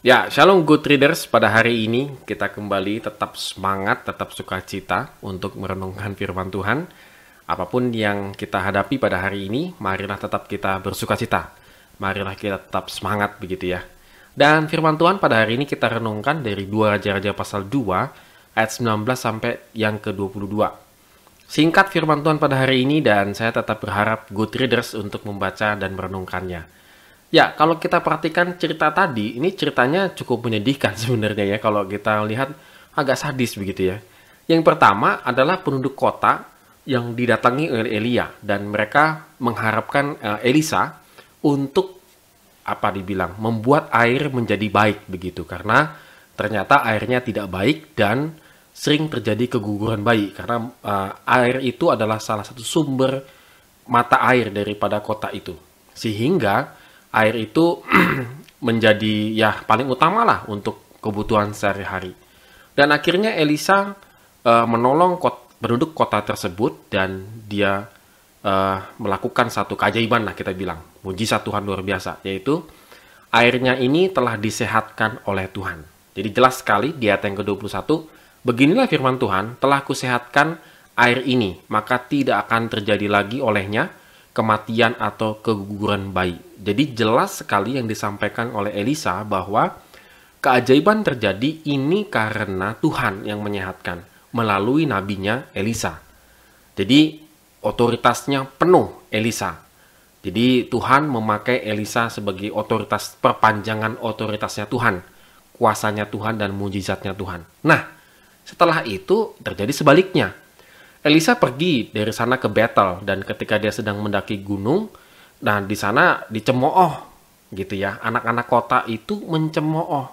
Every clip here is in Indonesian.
Ya, Shalom Good Readers. Pada hari ini kita kembali tetap semangat, tetap sukacita untuk merenungkan firman Tuhan. Apa pun yang kita hadapi pada hari ini, marilah tetap kita bersukacita. Marilah kita tetap semangat begitu ya. Dan firman Tuhan pada hari ini kita renungkan dari 2 Raja-Raja pasal 2 ayat 19 sampai yang ke-22. Singkat firman Tuhan pada hari ini dan saya tetap berharap good readers untuk membaca dan merenungkannya. Ya, kalau kita perhatikan cerita tadi, ini ceritanya cukup menyedihkan sebenarnya ya kalau kita lihat agak sadis begitu ya. Yang pertama adalah penduduk kota yang didatangi oleh Elia dan mereka mengharapkan uh, Elisa untuk apa dibilang membuat air menjadi baik begitu karena ternyata airnya tidak baik dan sering terjadi keguguran bayi karena uh, air itu adalah salah satu sumber mata air daripada kota itu. Sehingga air itu menjadi ya paling utama lah untuk kebutuhan sehari-hari. Dan akhirnya Elisa uh, menolong kot, penduduk kota tersebut dan dia uh, melakukan satu keajaiban lah kita bilang, mujizat Tuhan luar biasa, yaitu airnya ini telah disehatkan oleh Tuhan. Jadi jelas sekali di ayat yang ke-21, beginilah firman Tuhan, telah kusehatkan air ini, maka tidak akan terjadi lagi olehnya kematian atau keguguran bayi. Jadi jelas sekali yang disampaikan oleh Elisa bahwa keajaiban terjadi ini karena Tuhan yang menyehatkan melalui nabinya Elisa. Jadi otoritasnya penuh Elisa. Jadi Tuhan memakai Elisa sebagai otoritas perpanjangan otoritasnya Tuhan, kuasanya Tuhan dan mujizatnya Tuhan. Nah, setelah itu terjadi sebaliknya Elisa pergi dari sana ke Bethel dan ketika dia sedang mendaki gunung, nah di sana dicemooh gitu ya. Anak-anak kota itu mencemooh.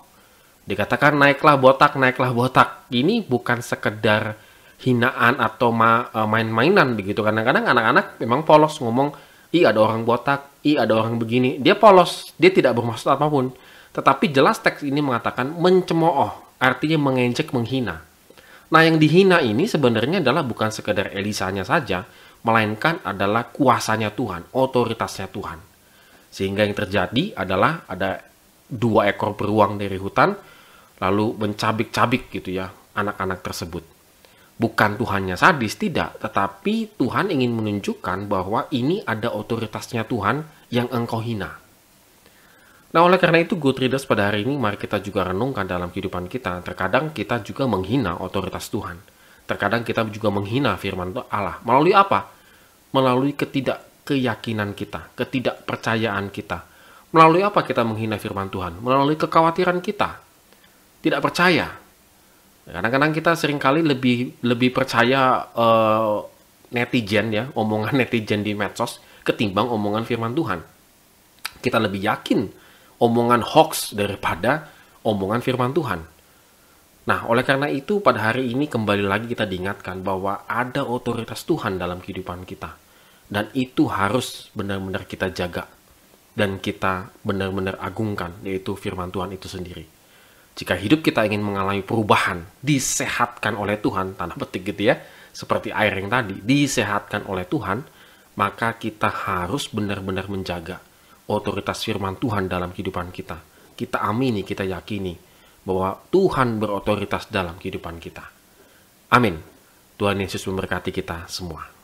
Dikatakan naiklah botak, naiklah botak. Ini bukan sekedar hinaan atau ma e, main-mainan begitu. Kadang-kadang anak-anak memang polos ngomong, "Ih, ada orang botak, ih ada orang begini." Dia polos, dia tidak bermaksud apa pun. Tetapi jelas teks ini mengatakan mencemooh, artinya mengejek, menghina. Nah, yang dihina ini sebenarnya adalah bukan sekedar Elisanya saja, melainkan adalah kuasanya Tuhan, otoritasnya Tuhan. Sehingga yang terjadi adalah ada dua ekor beruang dari hutan, lalu mencabik-cabik gitu ya anak-anak tersebut. Bukan Tuhannya sadis, tidak. Tetapi Tuhan ingin menunjukkan bahwa ini ada otoritasnya Tuhan yang engkau hina. Nah, oleh karena itu, good readers pada hari ini, mari kita juga renungkan dalam kehidupan kita. Terkadang kita juga menghina otoritas Tuhan. Terkadang kita juga menghina firman Allah. Melalui apa? Melalui ketidakkeyakinan kita, ketidakpercayaan kita. Melalui apa kita menghina firman Tuhan? Melalui kekhawatiran kita. Tidak percaya. Kadang-kadang kita sering kali lebih lebih percaya uh, netizen ya, omongan netizen di medsos ketimbang omongan firman Tuhan. Kita lebih yakin omongan hoax daripada omongan firman Tuhan. Nah, oleh karena itu pada hari ini kembali lagi kita diingatkan bahwa ada otoritas Tuhan dalam kehidupan kita. Dan itu harus benar-benar kita jaga dan kita benar-benar agungkan, yaitu firman Tuhan itu sendiri. Jika hidup kita ingin mengalami perubahan, disehatkan oleh Tuhan, tanah petik gitu ya, seperti air yang tadi, disehatkan oleh Tuhan, maka kita harus benar-benar menjaga otoritas firman Tuhan dalam kehidupan kita. Kita amini, kita yakini bahwa Tuhan berotoritas dalam kehidupan kita. Amin. Tuhan Yesus memberkati kita semua.